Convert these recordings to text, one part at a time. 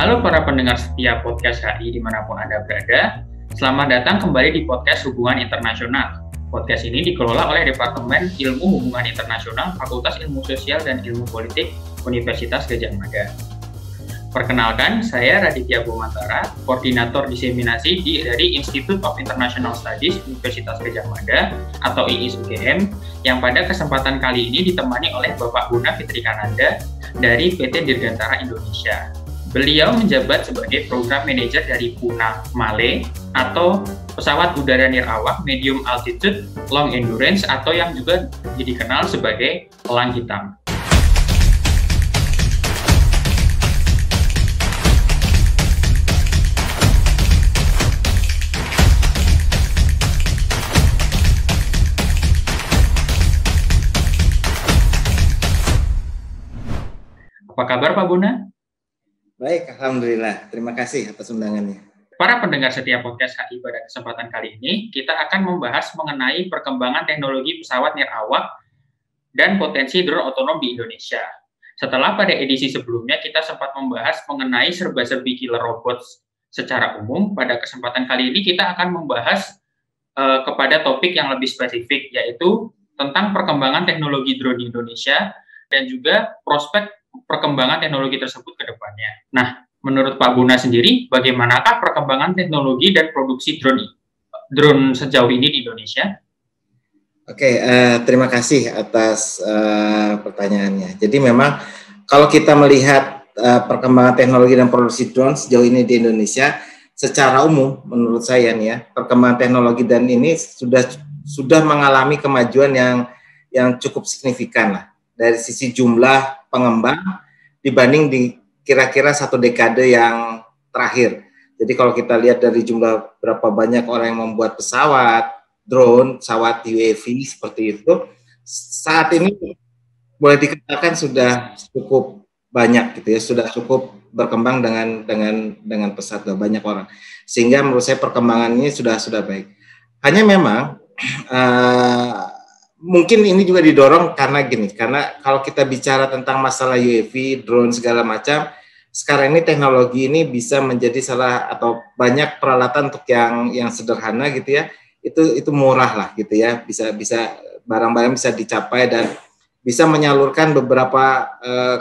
Halo para pendengar setia podcast HI di mana pun Anda berada. Selamat datang kembali di podcast Hubungan Internasional. Podcast ini dikelola oleh Departemen Ilmu Hubungan Internasional Fakultas Ilmu Sosial dan Ilmu Politik Universitas Gajah Mada. Perkenalkan, saya Raditya Bumantara, Koordinator Diseminasi di, dari Institute of International Studies Universitas Gajah Mada atau IIS UGM yang pada kesempatan kali ini ditemani oleh Bapak Guna Fitri Kananda dari PT Dirgantara Indonesia. Beliau menjabat sebagai Program Manager dari Puna Male atau pesawat udara nirawak medium altitude long endurance atau yang juga dikenal sebagai elang hitam. Apa kabar Pak Buna? Baik, Alhamdulillah. Terima kasih atas undangannya. Para pendengar setiap podcast HI pada kesempatan kali ini, kita akan membahas mengenai perkembangan teknologi pesawat nirawak dan potensi drone otonom di Indonesia. Setelah pada edisi sebelumnya kita sempat membahas mengenai serba-serbi killer robots secara umum, pada kesempatan kali ini kita akan membahas uh, kepada topik yang lebih spesifik, yaitu tentang perkembangan teknologi drone di Indonesia dan juga prospek perkembangan teknologi tersebut ke depannya. Nah, menurut Pak Buna sendiri, bagaimanakah perkembangan teknologi dan produksi drone drone sejauh ini di Indonesia? Oke, uh, terima kasih atas uh, pertanyaannya. Jadi memang kalau kita melihat uh, perkembangan teknologi dan produksi drone sejauh ini di Indonesia, secara umum menurut saya nih ya, perkembangan teknologi dan ini sudah sudah mengalami kemajuan yang yang cukup signifikan lah dari sisi jumlah pengembang dibanding di kira-kira satu dekade yang terakhir. Jadi kalau kita lihat dari jumlah berapa banyak orang yang membuat pesawat, drone, pesawat UAV seperti itu, saat ini boleh dikatakan sudah cukup banyak gitu ya, sudah cukup berkembang dengan dengan dengan pesat banyak orang. Sehingga menurut saya perkembangannya sudah sudah baik. Hanya memang uh, mungkin ini juga didorong karena gini, karena kalau kita bicara tentang masalah UAV, drone segala macam, sekarang ini teknologi ini bisa menjadi salah atau banyak peralatan untuk yang yang sederhana gitu ya, itu itu murah lah gitu ya, bisa bisa barang-barang bisa dicapai dan bisa menyalurkan beberapa uh,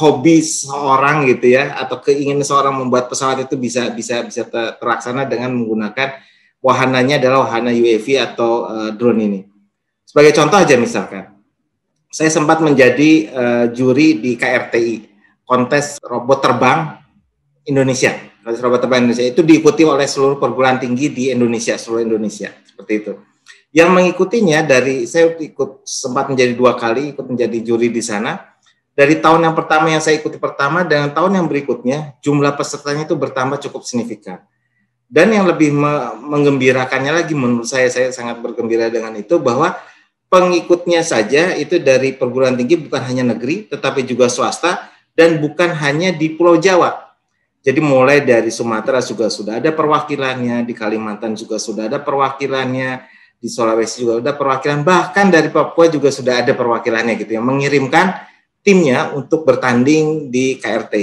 hobi seorang gitu ya atau keinginan seorang membuat pesawat itu bisa bisa bisa terlaksana dengan menggunakan wahananya adalah wahana UAV atau uh, drone ini. Sebagai contoh aja misalkan, saya sempat menjadi uh, juri di KRTI, kontes robot terbang Indonesia. Kontes robot terbang Indonesia itu diikuti oleh seluruh perguruan tinggi di Indonesia, seluruh Indonesia, seperti itu. Yang mengikutinya dari saya ikut sempat menjadi dua kali ikut menjadi juri di sana. Dari tahun yang pertama yang saya ikuti pertama dengan tahun yang berikutnya jumlah pesertanya itu bertambah cukup signifikan. Dan yang lebih me menggembirakannya lagi menurut saya saya sangat bergembira dengan itu bahwa pengikutnya saja itu dari perguruan tinggi bukan hanya negeri tetapi juga swasta dan bukan hanya di Pulau Jawa. Jadi mulai dari Sumatera juga sudah ada perwakilannya, di Kalimantan juga sudah ada perwakilannya, di Sulawesi juga ada perwakilan, bahkan dari Papua juga sudah ada perwakilannya gitu yang mengirimkan timnya untuk bertanding di KRT.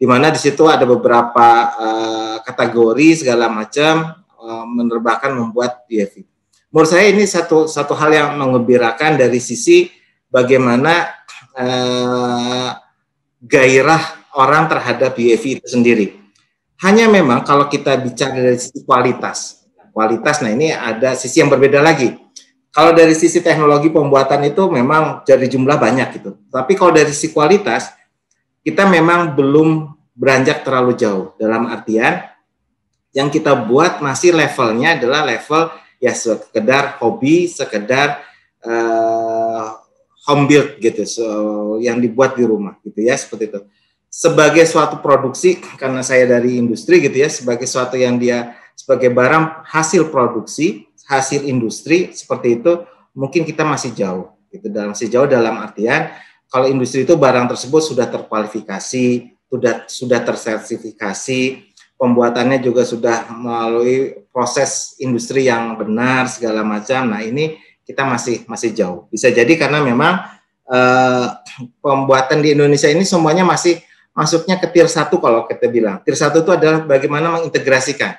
Di mana di situ ada beberapa uh, kategori segala macam uh, menerbahkan membuat DFI menurut saya ini satu satu hal yang mengembirakan dari sisi bagaimana uh, gairah orang terhadap UAV itu sendiri. Hanya memang kalau kita bicara dari sisi kualitas, kualitas, nah ini ada sisi yang berbeda lagi. Kalau dari sisi teknologi pembuatan itu memang dari jumlah banyak gitu. Tapi kalau dari sisi kualitas, kita memang belum beranjak terlalu jauh. Dalam artian, yang kita buat masih levelnya adalah level ya sekedar hobi, sekedar uh, home build gitu, so, yang dibuat di rumah gitu ya seperti itu. Sebagai suatu produksi karena saya dari industri gitu ya, sebagai suatu yang dia sebagai barang hasil produksi, hasil industri seperti itu, mungkin kita masih jauh gitu dalam masih jauh dalam artian kalau industri itu barang tersebut sudah terkualifikasi, sudah sudah tersertifikasi, pembuatannya juga sudah melalui proses industri yang benar segala macam. Nah ini kita masih masih jauh. Bisa jadi karena memang uh, pembuatan di Indonesia ini semuanya masih masuknya ke tier 1 kalau kita bilang. Tier 1 itu adalah bagaimana mengintegrasikan.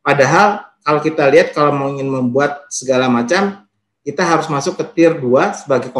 Padahal kalau kita lihat kalau mau ingin membuat segala macam, kita harus masuk ke tier 2 sebagai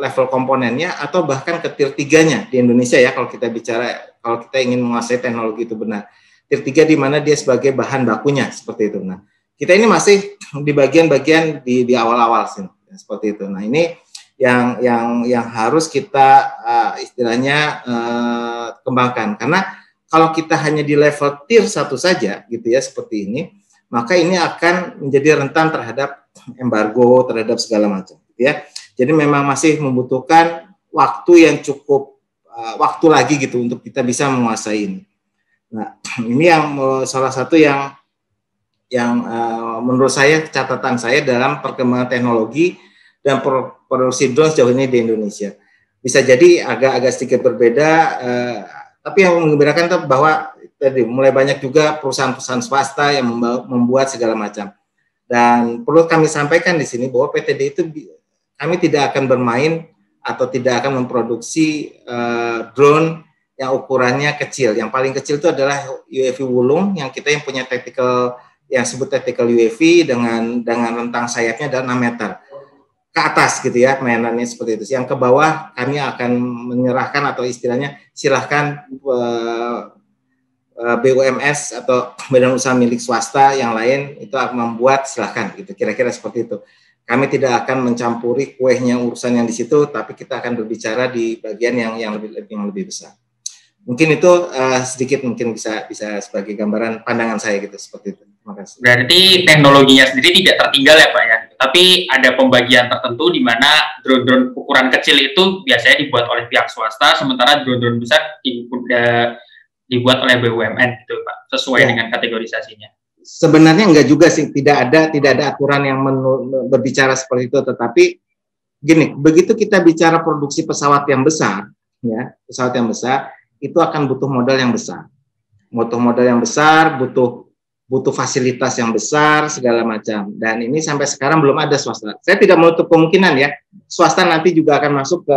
level komponennya atau bahkan ke tier 3-nya di Indonesia ya kalau kita bicara kalau kita ingin menguasai teknologi itu benar. Tier 3 di mana dia sebagai bahan bakunya seperti itu. Nah, kita ini masih di bagian-bagian di di awal-awal sih seperti itu. Nah, ini yang yang yang harus kita uh, istilahnya uh, kembangkan karena kalau kita hanya di level tier satu saja gitu ya seperti ini maka ini akan menjadi rentan terhadap embargo terhadap segala macam gitu ya jadi memang masih membutuhkan waktu yang cukup uh, waktu lagi gitu untuk kita bisa menguasai ini nah ini yang uh, salah satu yang yang uh, menurut saya catatan saya dalam perkembangan teknologi dan produksi drone sejauh ini di Indonesia. Bisa jadi agak-agak sedikit berbeda, eh, tapi yang mengembirakan itu bahwa tadi mulai banyak juga perusahaan-perusahaan swasta yang membuat segala macam. Dan perlu kami sampaikan di sini bahwa PTD itu kami tidak akan bermain atau tidak akan memproduksi uh, drone yang ukurannya kecil. Yang paling kecil itu adalah UAV Wulung yang kita yang punya tactical yang sebut tactical UAV dengan dengan rentang sayapnya adalah 6 meter ke atas gitu ya mainannya seperti itu. Yang ke bawah kami akan menyerahkan atau istilahnya silahkan uh, uh, BUMS atau badan usaha milik swasta yang lain itu akan membuat silahkan gitu kira-kira seperti itu. Kami tidak akan mencampuri kuehnya urusan yang di situ, tapi kita akan berbicara di bagian yang yang lebih yang lebih besar. Mungkin itu uh, sedikit mungkin bisa bisa sebagai gambaran pandangan saya gitu seperti itu. Terima kasih. Berarti teknologinya sendiri tidak tertinggal ya Pak ya? Tapi ada pembagian tertentu di mana drone-drone ukuran kecil itu biasanya dibuat oleh pihak swasta, sementara drone-drone besar dibuat oleh BUMN gitu Pak, sesuai ya. dengan kategorisasinya. Sebenarnya enggak juga sih, tidak ada tidak ada aturan yang berbicara seperti itu, tetapi gini, begitu kita bicara produksi pesawat yang besar, ya pesawat yang besar, itu akan butuh modal yang besar, butuh modal yang besar, butuh butuh fasilitas yang besar segala macam dan ini sampai sekarang belum ada swasta. Saya tidak menutup kemungkinan ya swasta nanti juga akan masuk ke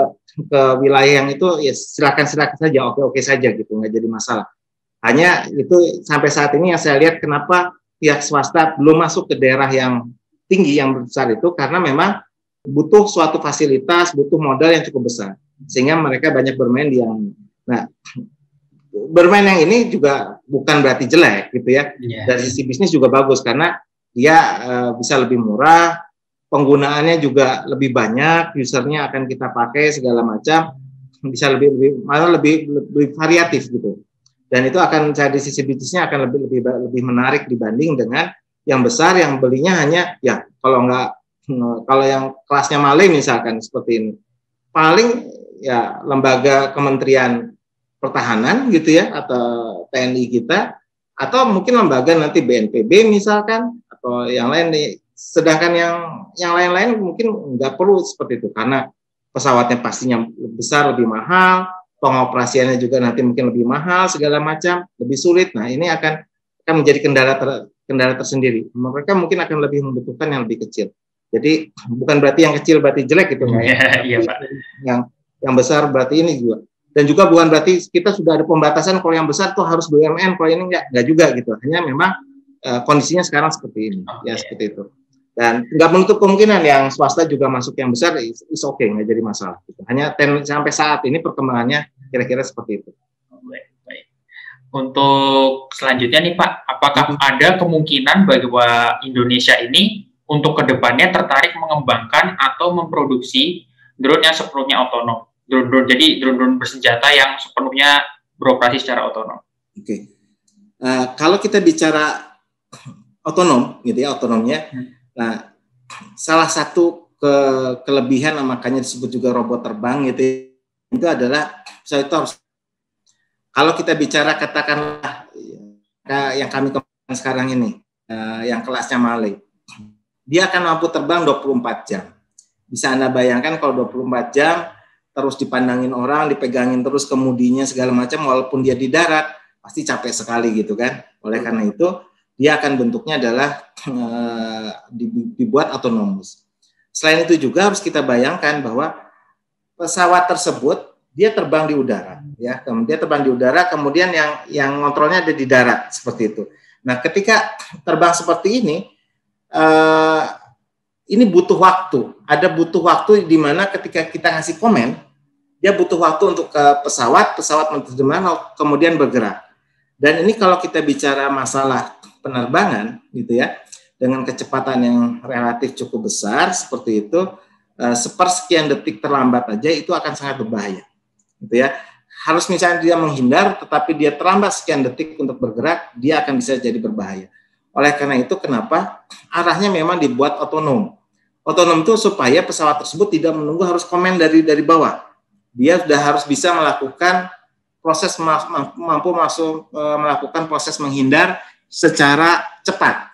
ke wilayah yang itu ya silakan silakan saja oke oke saja gitu nggak jadi masalah. Hanya itu sampai saat ini yang saya lihat kenapa pihak swasta belum masuk ke daerah yang tinggi yang besar itu karena memang butuh suatu fasilitas butuh modal yang cukup besar sehingga mereka banyak bermain di yang nah bermain yang ini juga bukan berarti jelek gitu ya. Yeah. Dari sisi bisnis juga bagus karena dia uh, bisa lebih murah, penggunaannya juga lebih banyak, usernya akan kita pakai segala macam, bisa lebih lebih malah lebih lebih variatif gitu. Dan itu akan dari sisi bisnisnya akan lebih lebih lebih menarik dibanding dengan yang besar yang belinya hanya ya kalau enggak kalau yang kelasnya maling misalkan seperti ini paling ya lembaga kementerian pertahanan gitu ya atau TNI kita atau mungkin lembaga nanti BNPB misalkan atau yang lain nih. Sedangkan yang yang lain-lain mungkin nggak perlu seperti itu karena pesawatnya pastinya besar lebih mahal pengoperasiannya juga nanti mungkin lebih mahal segala macam lebih sulit. Nah ini akan akan menjadi kendala ter, kendala tersendiri. Mereka mungkin akan lebih membutuhkan yang lebih kecil. Jadi bukan berarti yang kecil berarti jelek gitu ya, iya, Pak. yang yang besar berarti ini juga dan juga bukan berarti kita sudah ada pembatasan kalau yang besar tuh harus BUMN kalau ini enggak enggak juga gitu hanya memang uh, kondisinya sekarang seperti ini okay. ya seperti itu dan nggak menutup kemungkinan yang swasta juga masuk yang besar is, is okay, nggak jadi masalah gitu. hanya ten, sampai saat ini perkembangannya kira-kira seperti itu baik, baik. untuk selanjutnya nih Pak apakah hmm. ada kemungkinan bahwa Indonesia ini untuk ke depannya tertarik mengembangkan atau memproduksi drone yang sepenuhnya otonom drone-drone jadi drone-drone bersenjata yang sepenuhnya beroperasi secara otonom. Oke. Okay. Uh, eh, kalau kita bicara otonom gitu ya otonomnya, hmm. nah salah satu ke kelebihan makanya disebut juga robot terbang gitu ya, itu adalah saya itu harus kalau kita bicara katakanlah yang kami kembangkan sekarang ini uh, yang kelasnya Male dia akan mampu terbang 24 jam bisa Anda bayangkan kalau 24 jam terus dipandangin orang, dipegangin terus kemudinya segala macam, walaupun dia di darat pasti capek sekali gitu kan. Oleh karena itu dia akan bentuknya adalah e, dibuat otonomus. Selain itu juga harus kita bayangkan bahwa pesawat tersebut dia terbang di udara ya kemudian terbang di udara kemudian yang yang kontrolnya ada di darat seperti itu nah ketika terbang seperti ini uh, ini butuh waktu. Ada butuh waktu di mana ketika kita ngasih komen dia butuh waktu untuk ke pesawat pesawat menerjemahkan kemudian bergerak. Dan ini kalau kita bicara masalah penerbangan gitu ya dengan kecepatan yang relatif cukup besar seperti itu uh, sepersekian detik terlambat aja itu akan sangat berbahaya gitu ya. Harus misalnya dia menghindar tetapi dia terlambat sekian detik untuk bergerak dia akan bisa jadi berbahaya oleh karena itu kenapa arahnya memang dibuat otonom otonom itu supaya pesawat tersebut tidak menunggu harus komen dari dari bawah dia sudah harus bisa melakukan proses mampu masuk e, melakukan proses menghindar secara cepat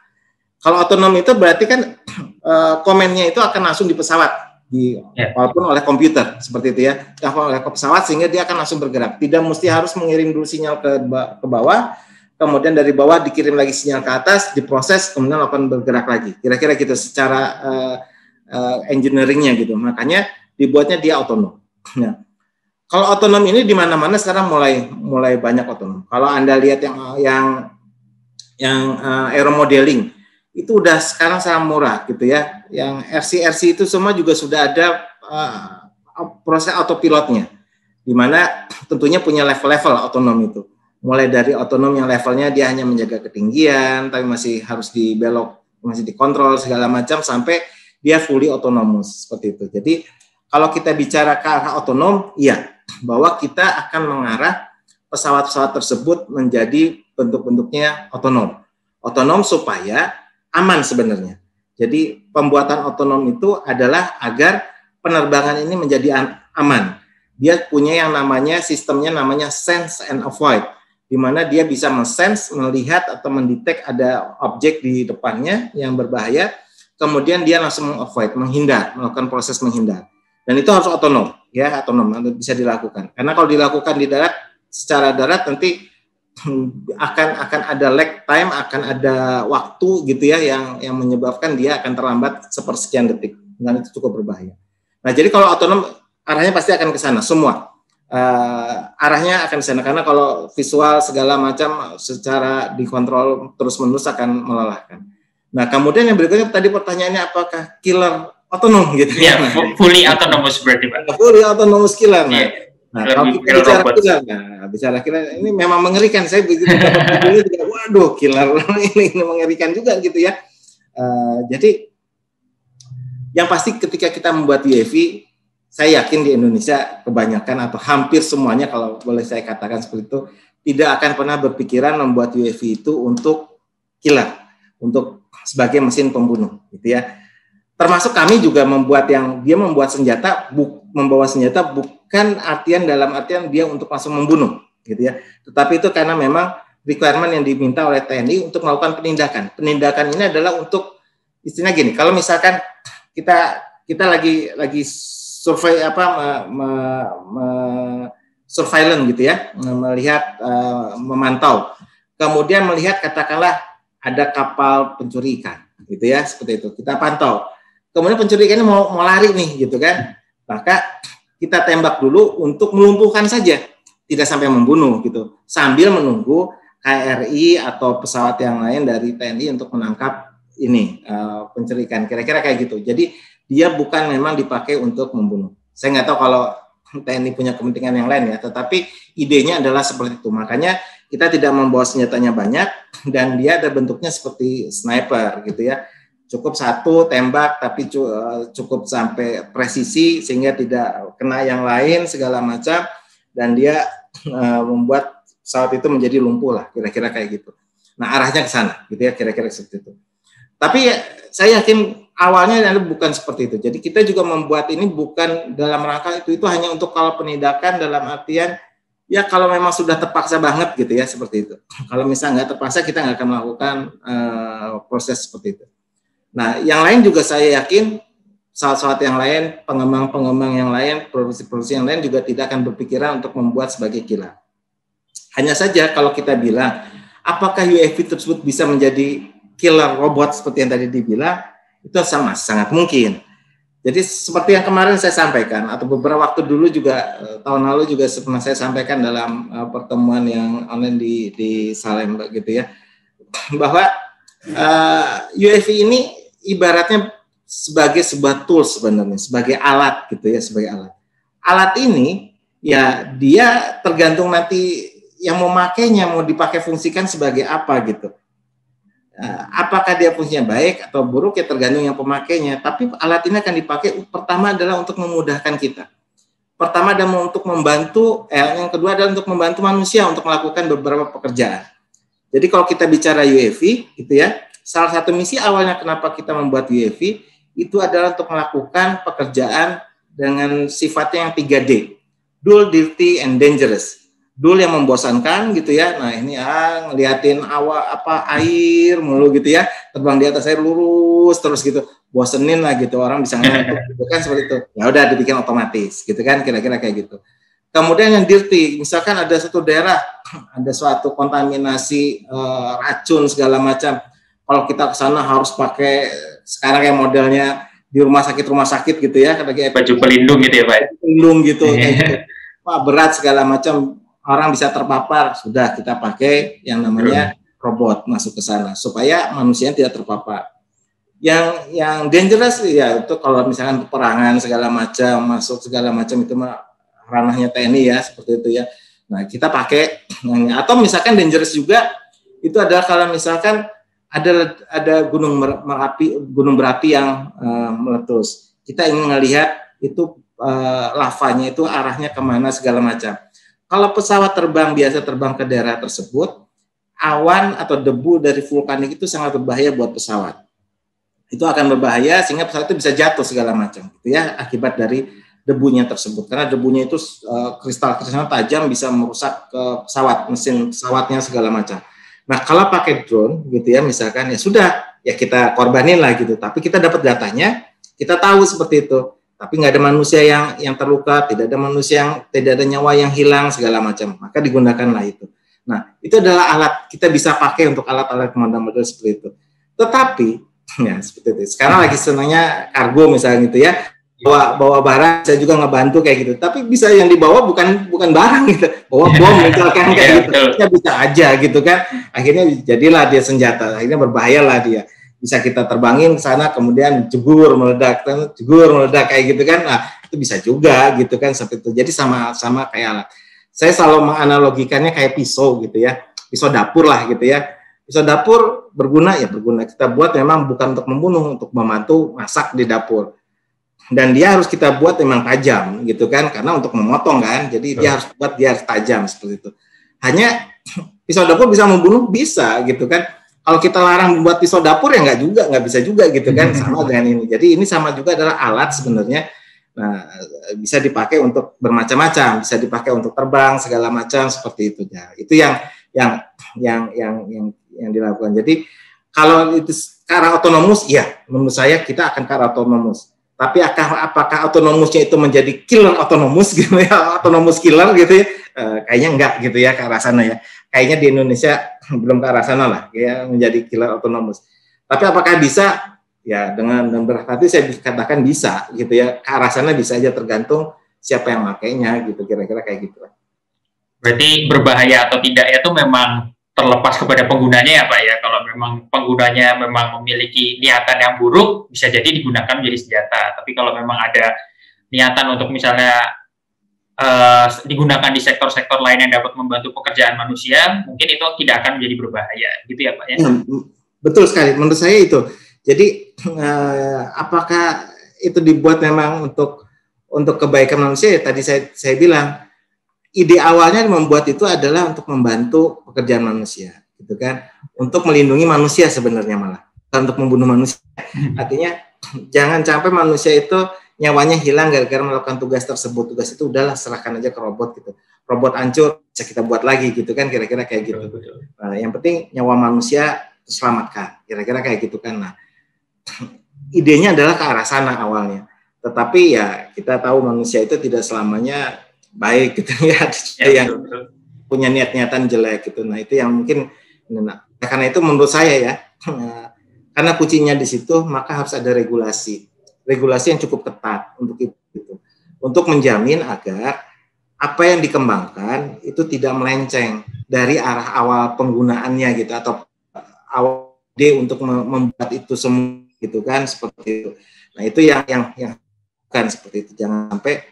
kalau otonom itu berarti kan e, komennya itu akan langsung di pesawat di yeah. walaupun oleh komputer seperti itu ya, oleh pesawat sehingga dia akan langsung bergerak. Tidak mesti harus mengirim dulu sinyal ke ke bawah, kemudian dari bawah dikirim lagi sinyal ke atas, diproses, kemudian akan bergerak lagi. Kira-kira gitu secara uh, uh, engineeringnya gitu. Makanya dibuatnya dia otonom. Nah, kalau otonom ini di mana-mana sekarang mulai mulai banyak otonom. Kalau anda lihat yang yang yang uh, aero modeling itu udah sekarang sangat murah gitu ya. Yang RC-RC itu semua juga sudah ada uh, proses autopilotnya, di mana tentunya punya level-level otonom itu. Mulai dari otonom yang levelnya dia hanya menjaga ketinggian, tapi masih harus dibelok, masih dikontrol segala macam sampai dia fully otonomus seperti itu. Jadi kalau kita bicara ke arah otonom, iya, bahwa kita akan mengarah pesawat-pesawat tersebut menjadi bentuk-bentuknya otonom. Otonom supaya aman sebenarnya. Jadi pembuatan otonom itu adalah agar penerbangan ini menjadi aman. Dia punya yang namanya sistemnya namanya sense and avoid, di mana dia bisa mensense, melihat atau mendetek ada objek di depannya yang berbahaya, kemudian dia langsung avoid, menghindar, melakukan proses menghindar. Dan itu harus otonom, ya otonom bisa dilakukan. Karena kalau dilakukan di darat, secara darat nanti akan akan ada lag time, akan ada waktu gitu ya yang yang menyebabkan dia akan terlambat sepersekian detik. Dan itu cukup berbahaya. Nah, jadi kalau otonom arahnya pasti akan ke sana semua. Uh, arahnya akan sana karena kalau visual segala macam secara dikontrol terus-menerus akan melelahkan. Nah, kemudian yang berikutnya tadi pertanyaannya apakah killer otonom gitu ya? fully autonomous berarti Pak. Fully autonomous killer. Nah, yeah Nah, kalau kita bicara killer, nah, bicara killer ini memang mengerikan. Saya begitu dapat juga, waduh, killer ini, ini mengerikan juga gitu ya. Uh, jadi yang pasti ketika kita membuat UAV, saya yakin di Indonesia kebanyakan atau hampir semuanya kalau boleh saya katakan seperti itu tidak akan pernah berpikiran membuat UAV itu untuk killer, untuk sebagai mesin pembunuh, gitu ya. Termasuk kami juga membuat yang dia membuat senjata bu, membawa senjata bukan artian dalam artian dia untuk langsung membunuh gitu ya. Tetapi itu karena memang requirement yang diminta oleh TNI untuk melakukan penindakan. Penindakan ini adalah untuk istilah gini kalau misalkan kita kita lagi lagi survei apa me, me, me, surveillance gitu ya. Melihat uh, memantau. Kemudian melihat katakanlah ada kapal pencuri ikan gitu ya seperti itu. Kita pantau. Kemudian pencuri ikan ini mau mau lari nih gitu kan. Maka kita tembak dulu untuk melumpuhkan saja. Tidak sampai membunuh gitu. Sambil menunggu KRI atau pesawat yang lain dari TNI untuk menangkap ini uh, pencuri ikan. Kira-kira kayak gitu. Jadi dia bukan memang dipakai untuk membunuh saya nggak tahu kalau TNI punya kepentingan yang lain ya tetapi idenya adalah seperti itu makanya kita tidak membawa senjatanya banyak dan dia ada bentuknya seperti sniper gitu ya cukup satu tembak tapi eh, cukup sampai presisi sehingga tidak kena yang lain segala macam dan dia uh, membuat pesawat itu menjadi lumpuh lah kira-kira kayak gitu. Nah arahnya ke sana gitu ya kira-kira seperti itu. Tapi ya, saya yakin awalnya bukan seperti itu. Jadi kita juga membuat ini bukan dalam rangka itu itu hanya untuk kalau penindakan dalam artian ya kalau memang sudah terpaksa banget gitu ya seperti itu. Kalau misalnya nggak terpaksa kita nggak akan melakukan uh, proses seperti itu. Nah, yang lain juga saya yakin saat-saat yang lain, pengembang-pengembang yang lain, produksi-produksi yang lain juga tidak akan berpikiran untuk membuat sebagai kilat. Hanya saja kalau kita bilang, apakah UAV tersebut bisa menjadi killer robot seperti yang tadi dibilang, itu sama sangat mungkin. Jadi seperti yang kemarin saya sampaikan atau beberapa waktu dulu juga eh, tahun lalu juga pernah saya sampaikan dalam uh, pertemuan yang online di di Salemba gitu ya bahwa uh, eh, UAV ini ibaratnya sebagai sebuah tools sebenarnya sebagai alat gitu ya sebagai alat. Alat ini ya dia tergantung nanti yang mau makainya mau dipakai fungsikan sebagai apa gitu. Eh, apakah dia fungsinya baik atau buruk ya tergantung yang pemakainya. Tapi alat ini akan dipakai pertama adalah untuk memudahkan kita. Pertama adalah untuk membantu, eh, yang kedua adalah untuk membantu manusia untuk melakukan beberapa pekerjaan. Jadi kalau kita bicara UAV, gitu ya, salah satu misi awalnya kenapa kita membuat UAV itu adalah untuk melakukan pekerjaan dengan sifatnya yang 3D, dual, dirty, and dangerous dul yang membosankan gitu ya. Nah ini ah ngeliatin awa apa air mulu gitu ya, terbang di atas air lurus terus gitu, bosenin lah gitu orang bisa ngantuk gitu kan seperti itu. Ya udah dibikin otomatis gitu kan kira-kira kayak gitu. Kemudian yang dirty, misalkan ada satu daerah ada suatu kontaminasi uh, racun segala macam. Kalau kita ke sana harus pakai sekarang kayak modelnya di rumah sakit rumah sakit gitu ya, kayak baju pelindung gitu ya pak. Pelindung gitu, kayak gitu. Wah berat segala macam orang bisa terpapar, sudah kita pakai yang namanya robot masuk ke sana supaya manusia tidak terpapar. Yang yang dangerous ya itu kalau misalkan peperangan segala macam masuk segala macam itu mah ranahnya TNI ya seperti itu ya. Nah kita pakai atau misalkan dangerous juga itu adalah kalau misalkan ada ada gunung merapi gunung berapi yang uh, meletus. Kita ingin melihat itu uh, lavanya itu arahnya ke mana segala macam kalau pesawat terbang biasa terbang ke daerah tersebut, awan atau debu dari vulkanik itu sangat berbahaya buat pesawat. Itu akan berbahaya sehingga pesawat itu bisa jatuh segala macam, gitu ya, akibat dari debunya tersebut. Karena debunya itu kristal-kristal tajam bisa merusak ke pesawat, mesin pesawatnya segala macam. Nah, kalau pakai drone gitu ya, misalkan ya sudah, ya kita korbanin lah gitu. Tapi kita dapat datanya, kita tahu seperti itu tapi nggak ada manusia yang yang terluka, tidak ada manusia yang tidak ada nyawa yang hilang segala macam, maka digunakanlah itu. Nah, itu adalah alat kita bisa pakai untuk alat-alat pemadam modal seperti itu. Tetapi ya seperti itu. Sekarang lagi senangnya kargo misalnya gitu ya, bawa bawa barang saya juga ngebantu kayak gitu. Tapi bisa yang dibawa bukan bukan barang gitu, bawa bom misalkan kayak gitu. Ya bisa aja gitu kan. Akhirnya jadilah dia senjata. Akhirnya berbahayalah dia bisa kita terbangin ke sana kemudian jegur meledak jegur meledak kayak gitu kan. Nah itu bisa juga gitu kan seperti itu. Jadi sama sama kayak alat saya selalu menganalogikannya kayak pisau gitu ya. Pisau dapur lah gitu ya. Pisau dapur berguna ya berguna. Kita buat memang bukan untuk membunuh untuk membantu masak di dapur. Dan dia harus kita buat memang tajam gitu kan karena untuk memotong kan. Jadi dia harus buat dia harus tajam seperti itu. Hanya pisau dapur bisa membunuh bisa gitu kan kalau kita larang membuat pisau dapur ya nggak juga nggak bisa juga gitu kan. Sama dengan ini. Jadi ini sama juga adalah alat sebenarnya. Nah bisa dipakai untuk bermacam-macam bisa dipakai untuk terbang segala macam seperti itu. Ya itu yang yang yang yang yang yang dilakukan. Jadi kalau itu ke arah otonomus ya menurut saya kita akan ke arah otonomus tapi apakah, apakah otonomusnya itu menjadi killer otonomus gitu ya otonomus killer gitu ya e, kayaknya enggak gitu ya ke arah sana ya kayaknya di Indonesia belum ke arah sana lah ya menjadi killer otonomus. Tapi apakah bisa? Ya dengan dengan berat hati saya katakan bisa gitu ya ke arah sana bisa aja tergantung siapa yang makainya gitu kira-kira kayak gitu. Berarti berbahaya atau tidak itu memang terlepas kepada penggunanya ya Pak ya. Kalau memang penggunanya memang memiliki niatan yang buruk bisa jadi digunakan menjadi senjata. Tapi kalau memang ada niatan untuk misalnya uh, digunakan di sektor-sektor lain yang dapat membantu pekerjaan manusia, mungkin itu tidak akan menjadi berbahaya, gitu ya Pak ya? Hmm, betul sekali, menurut saya itu. Jadi uh, apakah itu dibuat memang untuk untuk kebaikan manusia? Ya, tadi saya saya bilang ide awalnya membuat itu adalah untuk membantu pekerjaan manusia, gitu kan? Untuk melindungi manusia sebenarnya malah, untuk membunuh manusia. Hmm. Artinya jangan sampai manusia itu nyawanya hilang gara-gara melakukan tugas tersebut. Tugas itu udahlah serahkan aja ke robot gitu. Robot hancur bisa kita buat lagi gitu kan kira-kira kayak gitu. Nah, yang penting nyawa manusia terselamatkan. Kira-kira kayak gitu kan. Nah, idenya adalah ke arah sana awalnya. Tetapi ya kita tahu manusia itu tidak selamanya baik gitu ya. ya yang punya niat-niatan jelek gitu. Nah, itu yang mungkin nah, karena itu menurut saya ya karena kuncinya di situ maka harus ada regulasi regulasi yang cukup ketat untuk itu, gitu. untuk menjamin agar apa yang dikembangkan itu tidak melenceng dari arah awal penggunaannya gitu atau awal D untuk membuat itu semua gitu kan seperti itu. Nah itu yang yang yang kan seperti itu jangan sampai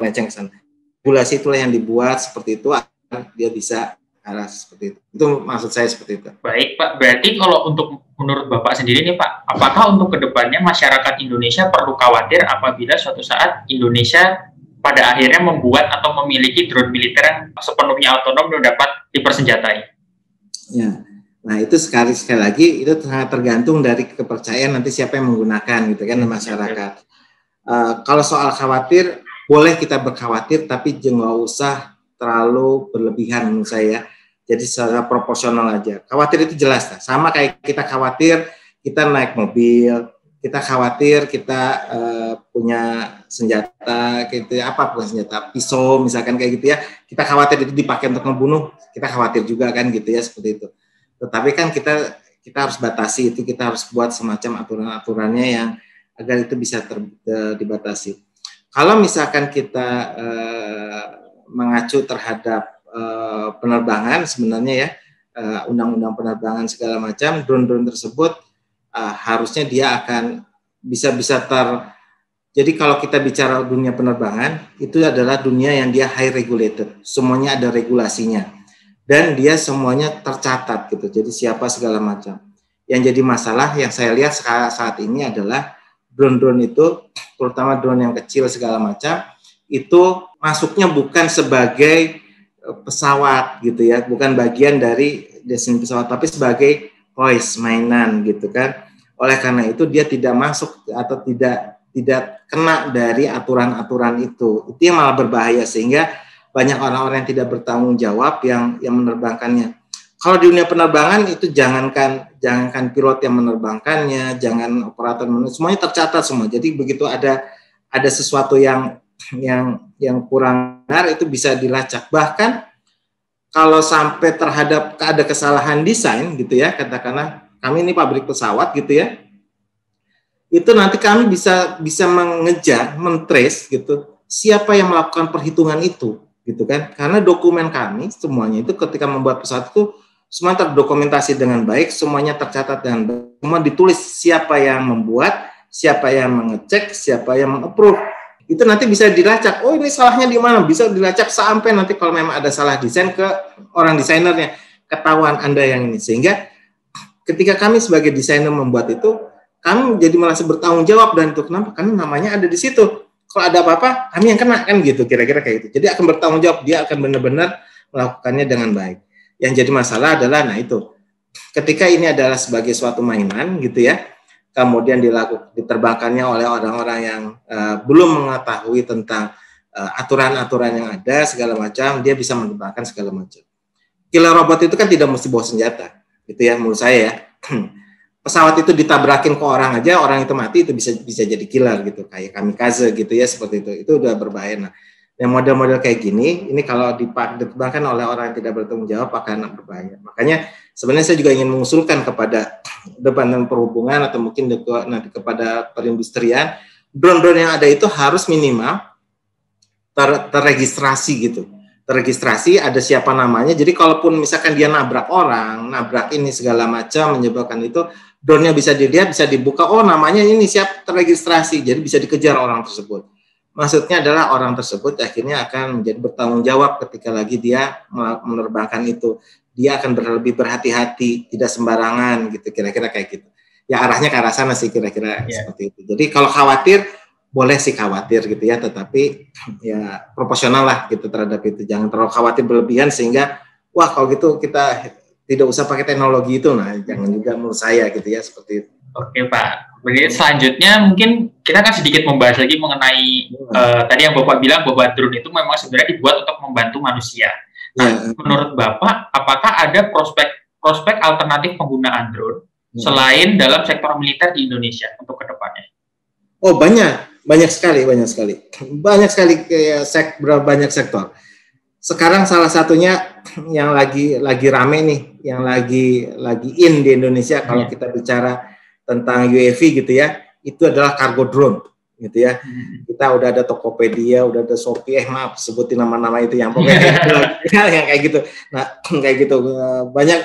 melenceng ke sana. Regulasi itulah yang dibuat seperti itu agar dia bisa arah seperti itu. Itu maksud saya seperti itu. Baik Pak, berarti kalau untuk menurut Bapak sendiri nih Pak, apakah untuk ke depannya masyarakat Indonesia perlu khawatir apabila suatu saat Indonesia pada akhirnya membuat atau memiliki drone militer yang sepenuhnya otonom dan dapat dipersenjatai? Ya, nah itu sekali sekali lagi itu sangat tergantung dari kepercayaan nanti siapa yang menggunakan gitu kan masyarakat. Uh, kalau soal khawatir, boleh kita berkhawatir tapi jangan usah terlalu berlebihan menurut saya jadi secara proporsional aja. Khawatir itu jelas, lah. sama kayak kita khawatir kita naik mobil, kita khawatir kita uh, punya senjata gitu ya, apa bukan senjata pisau misalkan kayak gitu ya kita khawatir itu dipakai untuk membunuh kita khawatir juga kan gitu ya seperti itu tetapi kan kita kita harus batasi itu kita harus buat semacam aturan-aturannya yang agar itu bisa ter, dibatasi kalau misalkan kita uh, mengacu terhadap uh, penerbangan sebenarnya ya. Uh, undang-undang penerbangan segala macam drone-drone tersebut uh, harusnya dia akan bisa bisa ter jadi kalau kita bicara dunia penerbangan itu adalah dunia yang dia high regulated. Semuanya ada regulasinya. Dan dia semuanya tercatat gitu. Jadi siapa segala macam. Yang jadi masalah yang saya lihat saat ini adalah drone-drone itu terutama drone yang kecil segala macam itu masuknya bukan sebagai pesawat gitu ya, bukan bagian dari desain pesawat, tapi sebagai toys mainan gitu kan. Oleh karena itu dia tidak masuk atau tidak tidak kena dari aturan-aturan itu. Itu yang malah berbahaya sehingga banyak orang-orang yang tidak bertanggung jawab yang yang menerbangkannya. Kalau di dunia penerbangan itu jangankan jangankan pilot yang menerbangkannya, jangan operator semuanya tercatat semua. Jadi begitu ada ada sesuatu yang yang yang kurang benar itu bisa dilacak. Bahkan kalau sampai terhadap ada kesalahan desain gitu ya, katakanlah kami ini pabrik pesawat gitu ya, itu nanti kami bisa bisa mengejar, mentrace gitu siapa yang melakukan perhitungan itu gitu kan karena dokumen kami semuanya itu ketika membuat pesawat itu semua terdokumentasi dengan baik semuanya tercatat dengan baik semua ditulis siapa yang membuat siapa yang mengecek siapa yang mengapprove itu nanti bisa dilacak. Oh ini salahnya di mana? Bisa dilacak sampai nanti kalau memang ada salah desain ke orang desainernya ketahuan anda yang ini. Sehingga ketika kami sebagai desainer membuat itu, kami jadi merasa bertanggung jawab dan itu kenapa? Karena namanya ada di situ. Kalau ada apa-apa, kami yang kena kan gitu, kira-kira kayak gitu. Jadi akan bertanggung jawab, dia akan benar-benar melakukannya dengan baik. Yang jadi masalah adalah, nah itu, ketika ini adalah sebagai suatu mainan gitu ya, kemudian dilakukan diterbangkannya oleh orang-orang yang uh, belum mengetahui tentang eh, aturan-aturan uh, yang ada segala macam dia bisa menerbangkan segala macam. Killer robot itu kan tidak mesti bawa senjata itu ya menurut saya ya. Pesawat itu ditabrakin ke orang aja orang itu mati itu bisa bisa jadi killer gitu. Kayak kamikaze gitu ya seperti itu. Itu udah berbahaya. Nah yang model-model kayak gini, ini kalau diterbangkan oleh orang yang tidak bertanggung jawab akan berbahaya. Makanya sebenarnya saya juga ingin mengusulkan kepada Departemen Perhubungan atau mungkin nanti kepada perindustrian, drone-drone yang ada itu harus minimal ter terregistrasi gitu. Terregistrasi ada siapa namanya. Jadi kalaupun misalkan dia nabrak orang, nabrak ini segala macam menyebabkan itu, drone-nya bisa dilihat, bisa dibuka. Oh namanya ini siap terregistrasi, jadi bisa dikejar orang tersebut maksudnya adalah orang tersebut akhirnya akan menjadi bertanggung jawab ketika lagi dia menerbangkan itu dia akan lebih berhati-hati tidak sembarangan gitu. Kira-kira kayak gitu. Ya arahnya ke arah sana sih kira-kira yeah. seperti itu. Jadi kalau khawatir boleh sih khawatir gitu ya. Tetapi ya proporsional lah gitu terhadap itu. Jangan terlalu khawatir berlebihan sehingga wah kalau gitu kita tidak usah pakai teknologi itu. Nah jangan juga menurut saya gitu ya seperti itu. Oke Pak, Berarti selanjutnya mungkin kita kan sedikit membahas lagi mengenai hmm. uh, tadi yang Bapak bilang bahwa drone itu memang sebenarnya dibuat untuk membantu manusia. Nah, hmm. menurut Bapak, apakah ada prospek prospek alternatif penggunaan drone hmm. selain dalam sektor militer di Indonesia untuk ke depannya? Oh banyak, banyak sekali, banyak sekali, banyak sekali kayak sek, banyak sektor. Sekarang salah satunya yang lagi lagi rame nih, yang lagi lagi in di Indonesia kalau yeah. kita bicara tentang UAV gitu ya. itu adalah kargo drone gitu ya. Hmm. Kita udah ada Tokopedia, udah ada Shopee, eh maaf sebutin nama-nama itu yang pokoknya kayak gitu, yang kayak gitu. Nah kayak gitu banyak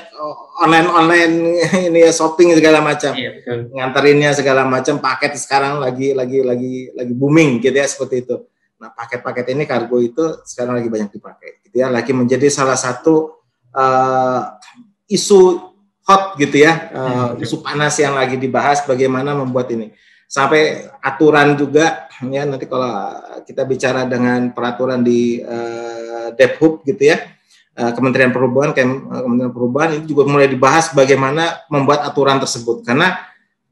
online online ini ya shopping segala macam, iya, ngantarinnya segala macam paket sekarang lagi lagi lagi lagi booming gitu ya seperti itu. Nah paket-paket ini kargo itu sekarang lagi banyak dipakai, gitu ya, lagi menjadi salah satu uh, isu hot gitu ya, uh, isu panas yang lagi dibahas bagaimana membuat ini sampai aturan juga ya nanti kalau kita bicara dengan peraturan di uh, Debhub gitu ya uh, Kementerian Perhubungan uh, Kementerian Perhubungan ini juga mulai dibahas bagaimana membuat aturan tersebut. Karena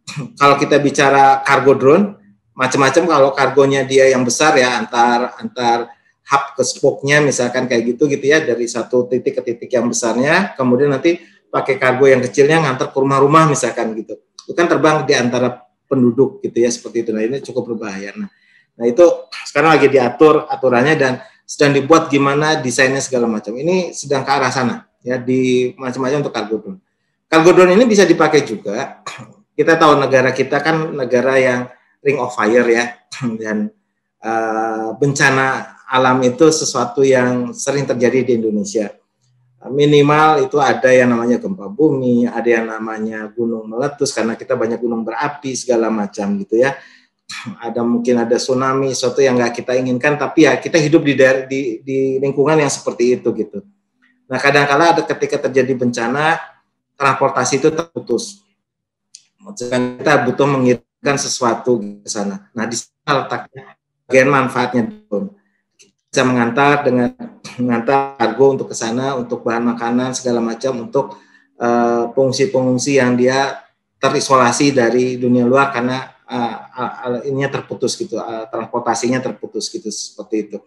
kalau kita bicara kargo drone macam-macam kalau kargonya dia yang besar ya antar antar hub ke spoke-nya misalkan kayak gitu gitu ya dari satu titik ke titik yang besarnya kemudian nanti pakai kargo yang kecilnya ngantar ke rumah-rumah misalkan gitu. Itu kan terbang di antara penduduk gitu ya seperti itu. Nah ini cukup berbahaya. Nah, nah itu sekarang lagi diatur aturannya dan sedang dibuat gimana desainnya segala macam. Ini sedang ke arah sana ya di macam-macam untuk kargo drone. Kargo drone ini bisa dipakai juga. Kita tahu negara kita kan negara yang ring of fire ya dan uh, bencana alam itu sesuatu yang sering terjadi di Indonesia minimal itu ada yang namanya gempa bumi, ada yang namanya gunung meletus karena kita banyak gunung berapi segala macam gitu ya. Ada mungkin ada tsunami, sesuatu yang nggak kita inginkan, tapi ya kita hidup di, di, di lingkungan yang seperti itu gitu. Nah kadang-kala ada ketika terjadi bencana, transportasi itu terputus. Maksudnya kita butuh mengirimkan sesuatu ke sana. Nah di sana letaknya bagian manfaatnya drone bisa mengantar dengan mengantar kargo untuk ke sana untuk bahan makanan segala macam untuk uh, pengungsi-pengungsi yang dia terisolasi dari dunia luar karena uh, ininya terputus gitu uh, transportasinya terputus gitu seperti itu.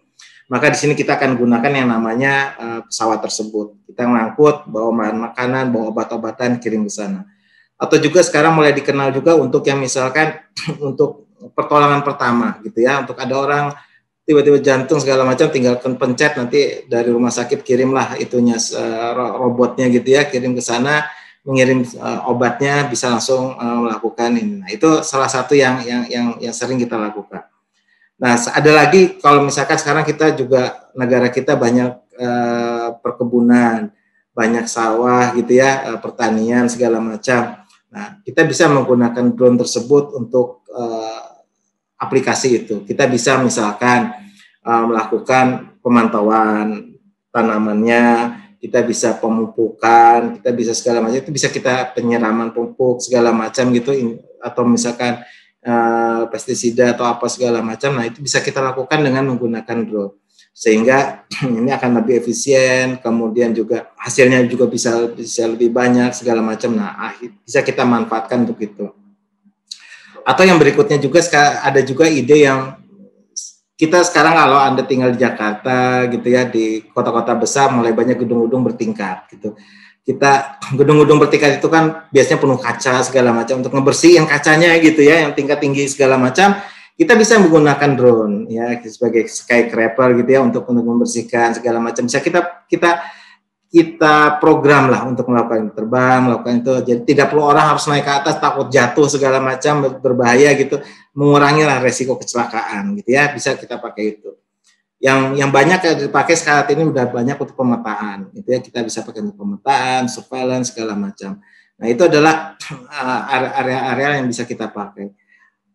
Maka di sini kita akan gunakan yang namanya uh, pesawat tersebut. Kita ngangkut bawa bahan makanan bawa obat-obatan kirim ke sana. Atau juga sekarang mulai dikenal juga untuk yang misalkan untuk pertolongan pertama gitu ya untuk ada orang tiba-tiba jantung segala macam tinggal pencet nanti dari rumah sakit kirimlah itunya uh, robotnya gitu ya kirim ke sana mengirim uh, obatnya bisa langsung uh, melakukan ini. Nah, itu salah satu yang yang yang yang sering kita lakukan. Nah, ada lagi kalau misalkan sekarang kita juga negara kita banyak uh, perkebunan, banyak sawah gitu ya, uh, pertanian segala macam. Nah, kita bisa menggunakan drone tersebut untuk uh, aplikasi itu. Kita bisa misalkan uh, melakukan pemantauan tanamannya, kita bisa pemupukan, kita bisa segala macam itu bisa kita penyiraman pupuk segala macam gitu atau misalkan uh, pestisida atau apa segala macam. Nah, itu bisa kita lakukan dengan menggunakan drone sehingga ini akan lebih efisien, kemudian juga hasilnya juga bisa bisa lebih banyak segala macam. Nah, bisa kita manfaatkan untuk itu atau yang berikutnya juga ada juga ide yang kita sekarang kalau anda tinggal di Jakarta gitu ya di kota-kota besar mulai banyak gedung-gedung bertingkat gitu. Kita gedung-gedung bertingkat itu kan biasanya penuh kaca segala macam. Untuk ngebersihin kacanya gitu ya yang tingkat tinggi segala macam kita bisa menggunakan drone ya sebagai skyscraper gitu ya untuk untuk membersihkan segala macam. Bisa kita kita kita program lah untuk melakukan terbang, melakukan itu. Jadi tidak perlu orang harus naik ke atas takut jatuh segala macam berbahaya gitu. Mengurangi lah resiko kecelakaan gitu ya. Bisa kita pakai itu. Yang yang banyak yang dipakai saat ini udah banyak untuk pemetaan gitu ya. Kita bisa pakai untuk pemetaan, surveillance segala macam. Nah itu adalah area-area yang bisa kita pakai.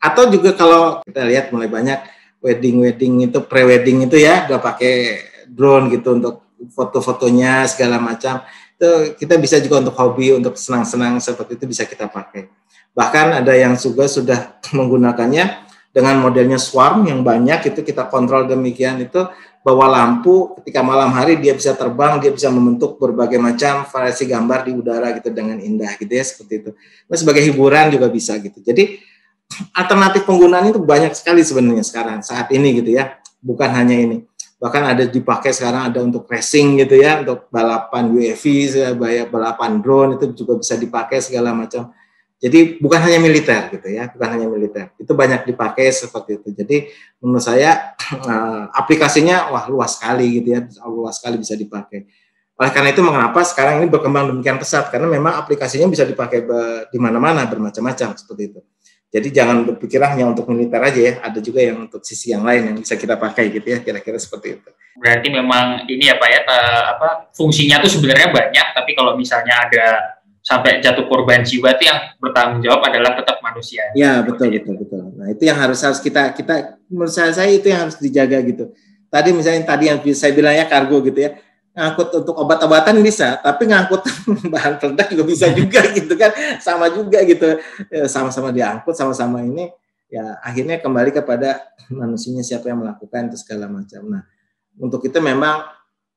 Atau juga kalau kita lihat mulai banyak wedding-wedding itu pre-wedding itu ya udah pakai drone gitu untuk foto-fotonya segala macam itu kita bisa juga untuk hobi untuk senang-senang seperti itu bisa kita pakai. Bahkan ada yang juga sudah menggunakannya dengan modelnya swarm yang banyak itu kita kontrol demikian itu bawa lampu ketika malam hari dia bisa terbang dia bisa membentuk berbagai macam variasi gambar di udara gitu dengan indah gitu ya seperti itu. Nah, sebagai hiburan juga bisa gitu. Jadi alternatif penggunaan itu banyak sekali sebenarnya sekarang saat ini gitu ya. Bukan hanya ini bahkan ada dipakai sekarang ada untuk racing gitu ya untuk balapan UAV balapan drone itu juga bisa dipakai segala macam. Jadi bukan hanya militer gitu ya bukan hanya militer. Itu banyak dipakai seperti itu. Jadi menurut saya eh, aplikasinya wah luas sekali gitu ya luas sekali bisa dipakai. Oleh karena itu mengapa sekarang ini berkembang demikian pesat? Karena memang aplikasinya bisa dipakai di mana-mana bermacam-macam seperti itu Jadi jangan berpikir hanya untuk militer aja ya, ada juga yang untuk sisi yang lain yang bisa kita pakai gitu ya, kira-kira seperti itu. Berarti memang ini ya Pak ya, apa fungsinya tuh sebenarnya banyak, tapi kalau misalnya ada sampai jatuh korban jiwa itu yang bertanggung jawab adalah tetap manusia. Ya betul betul betul. Nah itu yang harus harus kita kita menurut saya, saya itu yang harus dijaga gitu. Tadi misalnya tadi yang saya bilang ya kargo gitu ya, ngangkut untuk obat-obatan bisa, tapi ngangkut bahan peledak juga bisa juga gitu kan, sama juga gitu, ya, sama-sama diangkut, sama-sama ini, ya akhirnya kembali kepada manusianya siapa yang melakukan itu segala macam. Nah, untuk itu memang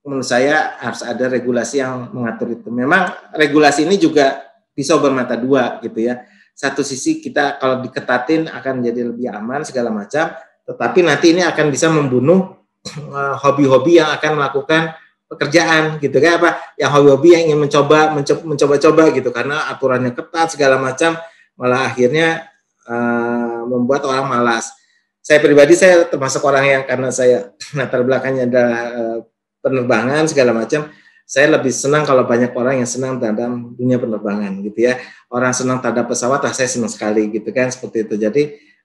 menurut saya harus ada regulasi yang mengatur itu. Memang regulasi ini juga pisau bermata dua gitu ya. Satu sisi kita kalau diketatin akan jadi lebih aman segala macam, tetapi nanti ini akan bisa membunuh eh, hobi-hobi yang akan melakukan pekerjaan gitu kan apa yang hobi-hobi yang ingin mencoba mencoba-coba gitu karena aturannya ketat segala macam malah akhirnya uh, membuat orang malas. Saya pribadi saya termasuk orang yang karena saya latar belakangnya adalah uh, penerbangan segala macam, saya lebih senang kalau banyak orang yang senang dalam dunia penerbangan gitu ya. Orang senang terhadap pesawat, saya senang sekali gitu kan seperti itu. Jadi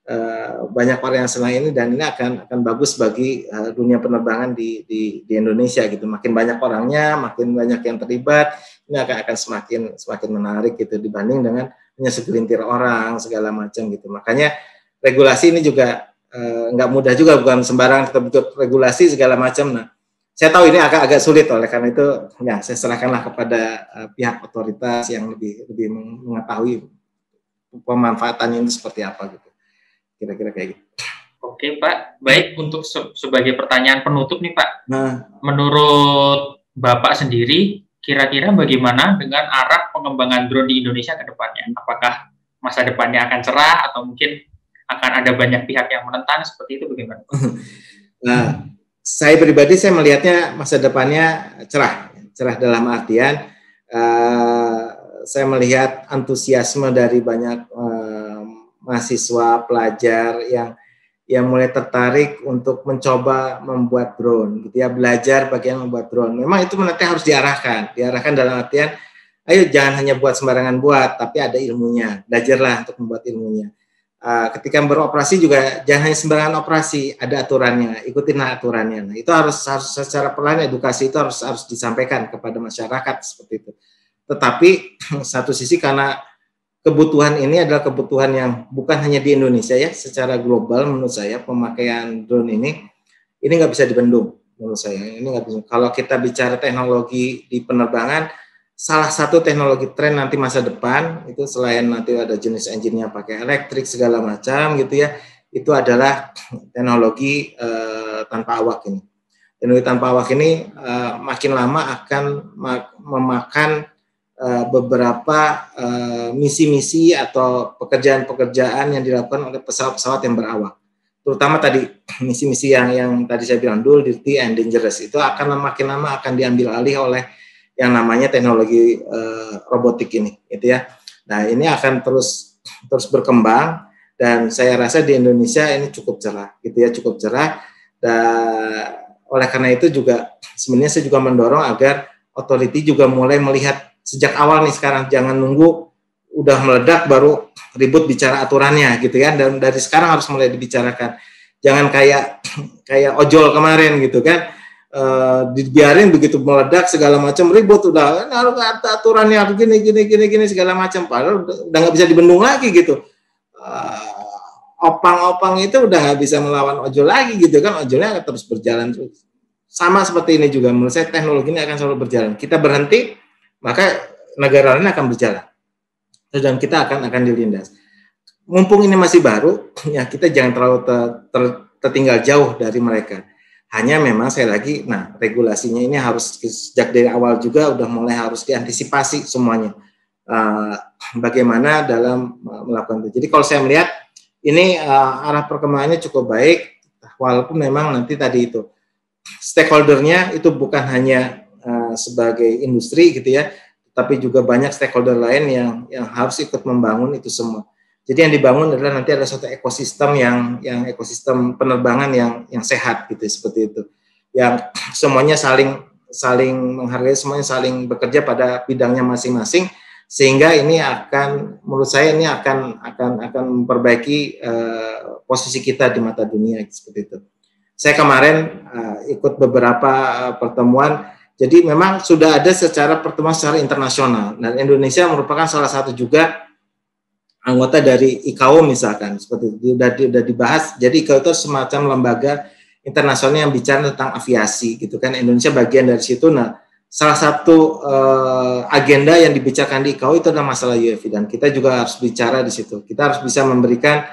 Eh, banyak orang yang senang ini dan ini akan akan bagus bagi uh, dunia penerbangan di, di di Indonesia gitu. Makin banyak orangnya, makin banyak yang terlibat, ini akan akan semakin semakin menarik gitu dibanding dengan hanya segelintir orang segala macam gitu. Makanya regulasi ini juga uh, nggak mudah juga bukan sembarang kita butuh regulasi segala macam. Nah, saya tahu ini agak agak sulit oleh karena itu ya saya serahkanlah kepada uh, pihak otoritas yang lebih lebih mengetahui pemanfaatannya itu seperti apa gitu kira-kira kayak gitu. Oke Pak, baik untuk se sebagai pertanyaan penutup nih Pak. Nah, menurut Bapak sendiri, kira-kira bagaimana dengan arah pengembangan drone di Indonesia ke depannya? Apakah masa depannya akan cerah atau mungkin akan ada banyak pihak yang menentang seperti itu bagaimana? Nah, saya pribadi saya melihatnya masa depannya cerah, cerah dalam artian uh, saya melihat antusiasme dari banyak uh, mahasiswa pelajar yang yang mulai tertarik untuk mencoba membuat drone gitu ya belajar bagaimana membuat drone. Memang itu nanti harus diarahkan diarahkan dalam artian ayo jangan hanya buat sembarangan buat tapi ada ilmunya belajarlah untuk membuat ilmunya. Uh, ketika beroperasi juga jangan hanya sembarangan operasi ada aturannya ikutin aturannya. Nah, itu harus harus secara pelan edukasi itu harus harus disampaikan kepada masyarakat seperti itu. Tetapi satu sisi karena kebutuhan ini adalah kebutuhan yang bukan hanya di Indonesia ya, secara global menurut saya pemakaian drone ini ini nggak bisa dibendung menurut saya. Ini nggak bisa. Kalau kita bicara teknologi di penerbangan, salah satu teknologi tren nanti masa depan itu selain nanti ada jenis engine-nya pakai elektrik segala macam gitu ya, itu adalah teknologi uh, tanpa awak ini. Teknologi tanpa awak ini uh, makin lama akan memakan Eh, beberapa eh, misi-misi atau pekerjaan-pekerjaan yang dilakukan oleh pesawat-pesawat yang berawak. Terutama tadi misi-misi yang yang tadi saya bilang dulu dirty and dangerous itu akan makin lama akan diambil alih oleh yang namanya teknologi uh, robotik ini, gitu ya. Nah ini akan terus terus berkembang dan saya rasa di Indonesia ini cukup cerah, gitu ya, cukup cerah. Dan oleh karena itu juga sebenarnya saya juga mendorong agar otoriti juga mulai melihat sejak awal nih sekarang jangan nunggu udah meledak baru ribut bicara aturannya gitu kan? Dan dari sekarang harus mulai dibicarakan. Jangan kayak kayak ojol kemarin gitu kan? E, dibiarin begitu meledak segala macam ribut udah. Harus kata aturannya gini gini gini gini segala macam. Padahal udah nggak bisa dibendung lagi gitu. Uh, opang-opang itu udah nggak bisa melawan ojol lagi gitu kan? Ojolnya akan terus berjalan terus. Sama seperti ini juga menurut saya teknologi ini akan selalu berjalan. Kita berhenti maka negara lain akan berjalan dan kita akan akan dilindas. Mumpung ini masih baru, ya kita jangan terlalu ter, ter, tertinggal jauh dari mereka. Hanya memang saya lagi, nah regulasinya ini harus sejak dari awal juga udah mulai harus diantisipasi semuanya. Uh, bagaimana dalam melakukan itu. Jadi kalau saya melihat ini uh, arah perkembangannya cukup baik, walaupun memang nanti tadi itu stakeholdernya itu bukan hanya sebagai industri gitu ya, tapi juga banyak stakeholder lain yang yang harus ikut membangun itu semua. Jadi yang dibangun adalah nanti ada satu ekosistem yang yang ekosistem penerbangan yang yang sehat gitu seperti itu. Yang semuanya saling saling menghargai, semuanya saling bekerja pada bidangnya masing-masing sehingga ini akan menurut saya ini akan akan akan memperbaiki uh, posisi kita di mata dunia seperti itu. Saya kemarin uh, ikut beberapa uh, pertemuan, jadi memang sudah ada secara pertemuan secara internasional dan Indonesia merupakan salah satu juga anggota dari ICAO misalkan seperti itu sudah, sudah dibahas. Jadi ICAO itu semacam lembaga internasional yang bicara tentang aviasi gitu kan. Indonesia bagian dari situ. Nah, salah satu uh, agenda yang dibicarakan di ICAO itu adalah masalah UAV dan kita juga harus bicara di situ. Kita harus bisa memberikan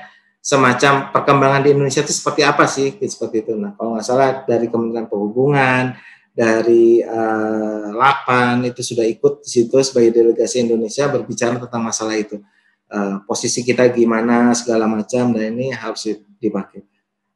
semacam perkembangan di Indonesia itu seperti apa sih seperti itu. Nah, kalau nggak salah dari Kementerian Perhubungan, dari uh, Lapan itu sudah ikut di situ sebagai delegasi Indonesia berbicara tentang masalah itu. Uh, posisi kita gimana segala macam dan ini harus dipakai.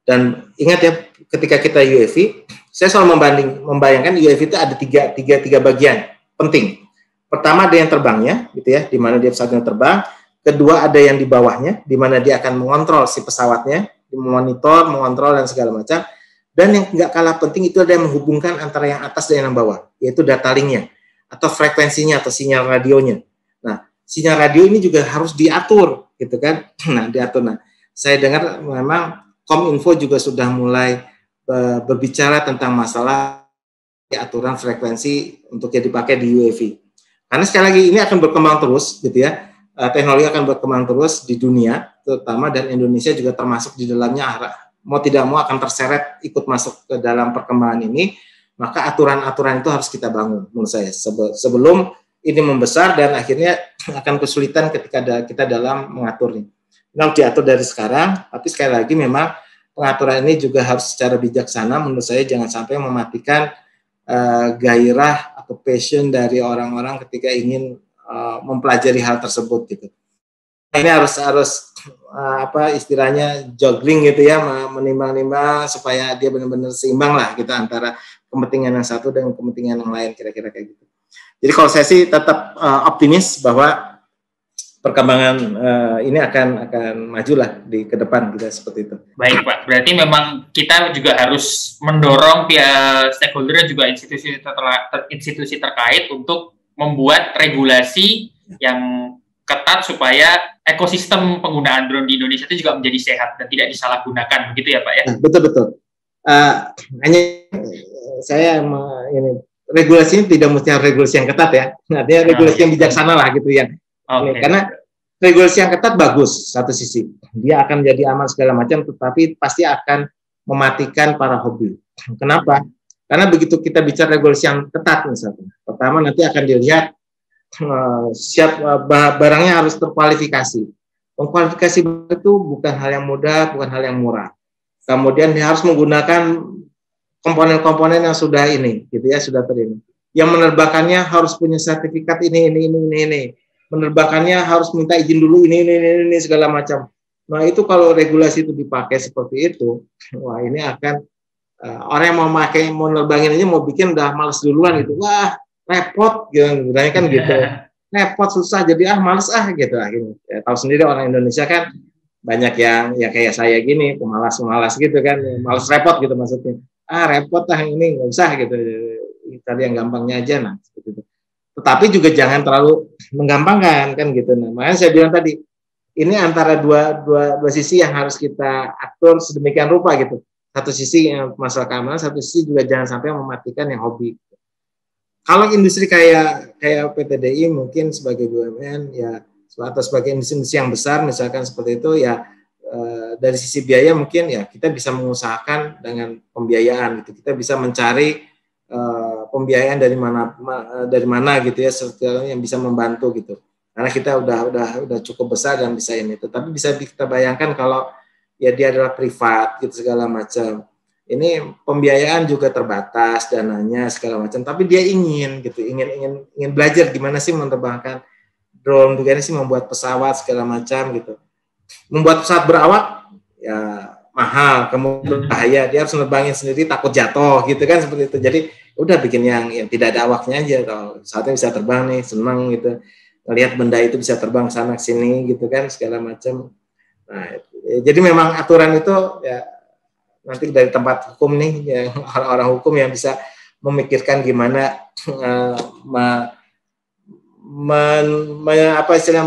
Dan ingat ya, ketika kita UAV, saya selalu membanding membayangkan UAV itu ada tiga, tiga, tiga bagian penting. Pertama ada yang terbangnya, gitu ya, di mana dia pesawatnya terbang. Kedua ada yang di bawahnya, di mana dia akan mengontrol si pesawatnya, memonitor, mengontrol dan segala macam. Dan yang nggak kalah penting itu ada yang menghubungkan antara yang atas dan yang bawah, yaitu data linknya atau frekuensinya atau sinyal radionya. Nah, sinyal radio ini juga harus diatur, gitu kan? Nah, diatur. Nah, saya dengar memang Kominfo juga sudah mulai berbicara tentang masalah aturan frekuensi untuk yang dipakai di UAV. Karena sekali lagi ini akan berkembang terus, gitu ya. Eh, teknologi akan berkembang terus di dunia, terutama dan Indonesia juga termasuk di dalamnya. Mau tidak mau akan terseret ikut masuk ke dalam perkembangan ini. Maka aturan-aturan itu harus kita bangun, menurut saya. Sebelum ini membesar dan akhirnya akan kesulitan ketika kita dalam mengaturnya. Nah, diatur dari sekarang, tapi sekali lagi memang pengaturan ini juga harus secara bijaksana menurut saya jangan sampai mematikan uh, gairah atau passion dari orang-orang ketika ingin uh, mempelajari hal tersebut gitu. Ini harus harus uh, apa istilahnya juggling gitu ya menimbang-nimbang supaya dia benar-benar seimbang lah gitu, antara kepentingan yang satu dengan kepentingan yang lain kira-kira kayak gitu. Jadi kalau saya sih tetap uh, optimis bahwa perkembangan uh, ini akan akan majulah di ke depan kita seperti itu. Baik Pak, berarti memang kita juga harus mendorong pihak stakeholder juga institusi ter institusi terkait untuk membuat regulasi yang ketat supaya ekosistem penggunaan drone di Indonesia itu juga menjadi sehat dan tidak disalahgunakan begitu ya Pak ya? Nah, betul betul. Uh, hanya saya ini regulasi ini tidak mesti regulasi yang ketat ya, artinya regulasi yang bijaksana lah gitu ya Okay. Karena regulasi yang ketat bagus satu sisi, dia akan menjadi aman segala macam, tetapi pasti akan mematikan para hobi. Kenapa? Karena begitu kita bicara regulasi yang ketat misalnya, pertama nanti akan dilihat siap uh, barangnya harus terkualifikasi. Mengkualifikasi itu bukan hal yang mudah, bukan hal yang murah. Kemudian dia harus menggunakan komponen-komponen yang sudah ini, gitu ya, sudah terini. Yang menerbangkannya harus punya sertifikat ini, ini, ini, ini, ini menerbangkannya harus minta izin dulu ini ini ini, ini segala macam. Nah itu kalau regulasi itu dipakai seperti itu, wah ini akan uh, orang yang mau pakai mau nerbangin aja mau bikin udah males duluan gitu. Wah repot gitu, bilangnya kan gitu. Repot susah jadi ah males ah gitu akhirnya. Ya, tahu sendiri orang Indonesia kan banyak yang ya kayak saya gini pemalas-pemalas gitu kan, males repot gitu maksudnya. Ah repot ah ini nggak usah gitu. Tadi yang gampangnya aja nah seperti itu tetapi juga jangan terlalu menggampangkan kan gitu. Nah, makanya saya bilang tadi ini antara dua, dua, dua sisi yang harus kita atur sedemikian rupa gitu. Satu sisi yang masalah keamanan, satu sisi juga jangan sampai mematikan yang hobi. Kalau industri kayak kayak PTDI mungkin sebagai BUMN ya atau sebagai industri yang besar misalkan seperti itu ya eh, dari sisi biaya mungkin ya kita bisa mengusahakan dengan pembiayaan gitu. Kita bisa mencari uh, pembiayaan dari mana ma, dari mana gitu ya yang bisa membantu gitu. Karena kita udah udah udah cukup besar dan bisa ini tetapi bisa kita bayangkan kalau ya dia adalah privat gitu segala macam ini pembiayaan juga terbatas dananya segala macam tapi dia ingin gitu ingin ingin ingin belajar gimana sih menerbangkan drone bagaimana sih membuat pesawat segala macam gitu membuat pesawat berawak ya mahal, kemudian hmm. bahaya, dia harus nerbangin sendiri takut jatuh gitu kan seperti itu. Jadi udah bikin yang yang tidak ada awaknya aja kalau saatnya bisa terbang nih, senang gitu. Ngelihat benda itu bisa terbang sana sini gitu kan segala macam. Nah, jadi memang aturan itu ya nanti dari tempat hukum nih ya orang-orang hukum yang bisa memikirkan gimana uh, men, men, apa istilah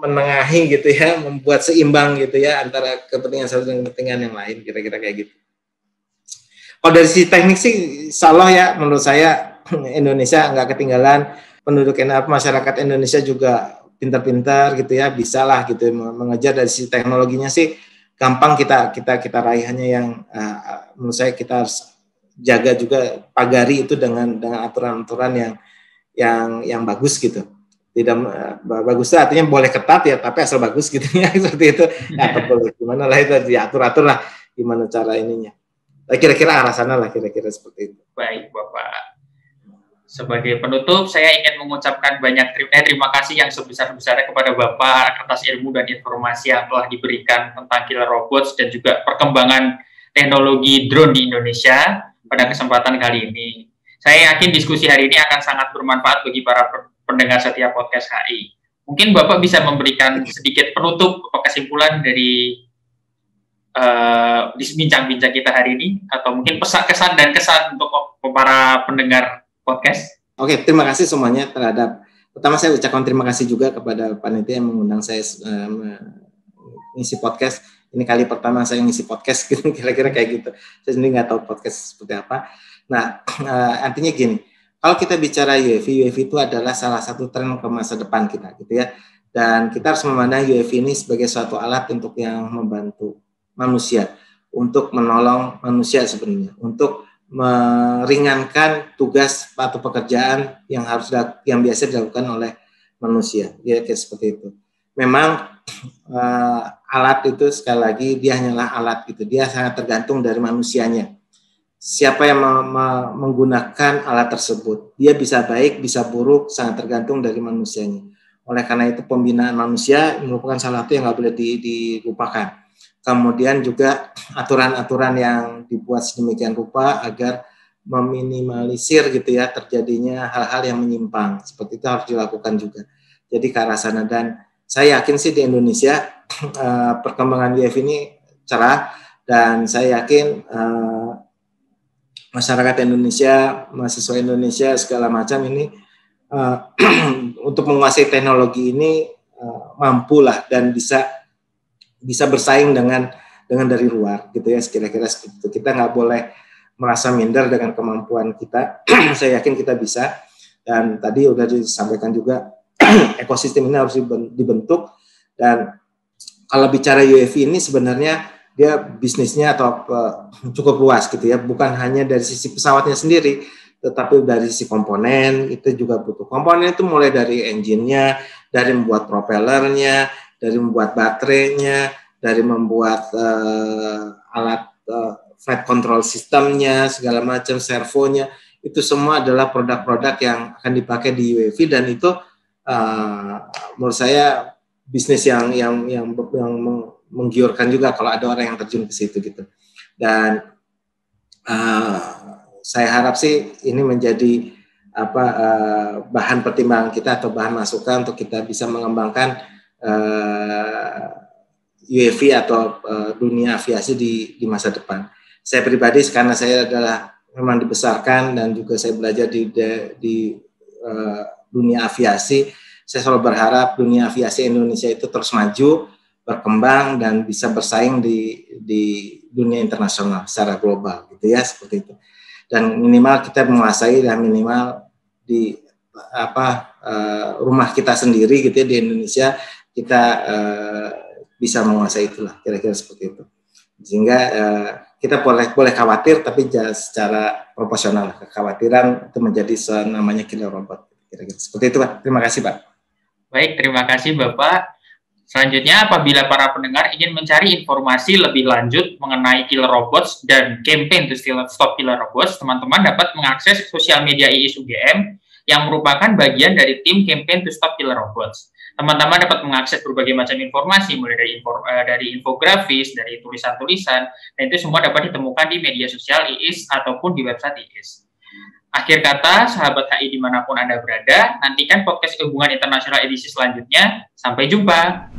menengahi gitu ya, membuat seimbang gitu ya antara kepentingan satu dan kepentingan yang lain kira-kira kayak gitu. Kalau dari sisi teknik sih, salah ya menurut saya Indonesia nggak ketinggalan penduduk masyarakat Indonesia juga pintar-pintar gitu ya, bisa lah gitu mengejar dari sisi teknologinya sih gampang kita kita kita raih hanya yang uh, menurut saya kita harus jaga juga pagari itu dengan dengan aturan-aturan yang yang yang bagus gitu. Tidak uh, bagus artinya boleh ketat ya tapi asal bagus gitu ya seperti itu. Ya, atau boleh gimana lah itu diatur atur lah gimana cara ininya. Kira-kira arah sana lah kira-kira seperti itu. Baik bapak sebagai penutup saya ingin mengucapkan banyak terima, eh, terima kasih yang sebesar-besarnya kepada Bapak atas ilmu dan informasi yang telah diberikan tentang killer robots dan juga perkembangan teknologi drone di Indonesia pada kesempatan kali ini. Saya yakin diskusi hari ini akan sangat bermanfaat bagi para pendengar setiap podcast HI. Mungkin Bapak bisa memberikan sedikit penutup kesimpulan dari uh, bincang-bincang kita hari ini, atau mungkin pesan kesan dan kesan untuk para pendengar podcast. Oke, terima kasih semuanya terhadap pertama saya ucapkan terima kasih juga kepada panitia yang mengundang saya uh, ngisi podcast. Ini kali pertama saya ngisi podcast, kira-kira kayak gitu. Saya sendiri nggak tahu podcast seperti apa. Nah, uh, artinya gini, kalau kita bicara UAV, UAV itu adalah salah satu tren ke masa depan kita, gitu ya. Dan kita harus memandang UAV ini sebagai suatu alat untuk yang membantu manusia, untuk menolong manusia sebenarnya, untuk meringankan tugas atau pekerjaan yang harus yang biasa dilakukan oleh manusia, ya kayak seperti itu. Memang uh, alat itu sekali lagi dia hanyalah alat gitu, dia sangat tergantung dari manusianya siapa yang menggunakan alat tersebut. Dia bisa baik, bisa buruk, sangat tergantung dari manusianya. Oleh karena itu pembinaan manusia merupakan salah satu yang nggak boleh dilupakan. Kemudian juga aturan-aturan yang dibuat sedemikian rupa agar meminimalisir gitu ya terjadinya hal-hal yang menyimpang. Seperti itu harus dilakukan juga. Jadi ke arah sana dan saya yakin sih di Indonesia eh, perkembangan WF ini cerah dan saya yakin eh, masyarakat Indonesia, mahasiswa Indonesia segala macam ini uh, untuk menguasai teknologi ini uh, mampulah dan bisa bisa bersaing dengan dengan dari luar gitu ya kira-kira seperti itu. Kita nggak boleh merasa minder dengan kemampuan kita. Saya yakin kita bisa dan tadi udah disampaikan juga ekosistem ini harus dibentuk dan kalau bicara UAV ini sebenarnya dia bisnisnya atau uh, cukup luas gitu ya, bukan hanya dari sisi pesawatnya sendiri, tetapi dari sisi komponen itu juga butuh. Komponen itu mulai dari engine-nya, dari membuat propellernya, dari membuat baterainya, dari membuat uh, alat uh, flight control sistemnya, segala macam servonya, itu semua adalah produk-produk yang akan dipakai di UAV dan itu uh, menurut saya bisnis yang yang yang yang menggiurkan juga kalau ada orang yang terjun ke situ gitu. Dan uh, saya harap sih ini menjadi apa uh, bahan pertimbangan kita atau bahan masukan untuk kita bisa mengembangkan uh, eh, UAV atau uh, dunia aviasi di di masa depan. Saya pribadi karena saya adalah memang dibesarkan dan juga saya belajar di di, di uh, dunia aviasi, saya selalu berharap dunia aviasi Indonesia itu terus maju berkembang dan bisa bersaing di di dunia internasional secara global gitu ya seperti itu dan minimal kita menguasai dan minimal di apa rumah kita sendiri gitu ya di Indonesia kita uh, bisa menguasai itulah kira-kira seperti itu. Sehingga uh, kita boleh boleh khawatir tapi secara proporsional. Kekhawatiran itu menjadi namanya killer robot kira-kira. Seperti itu pak. Terima kasih pak. Baik terima kasih bapak. Selanjutnya, apabila para pendengar ingin mencari informasi lebih lanjut mengenai killer robots dan campaign to stop killer robots, teman-teman dapat mengakses sosial media IIS UGM yang merupakan bagian dari tim campaign to stop killer robots. Teman-teman dapat mengakses berbagai macam informasi, mulai dari, info, uh, dari infografis, dari tulisan-tulisan, dan itu semua dapat ditemukan di media sosial IIS ataupun di website IIS. Akhir kata, sahabat HI di mana pun Anda berada, nantikan podcast hubungan internasional edisi selanjutnya. Sampai jumpa.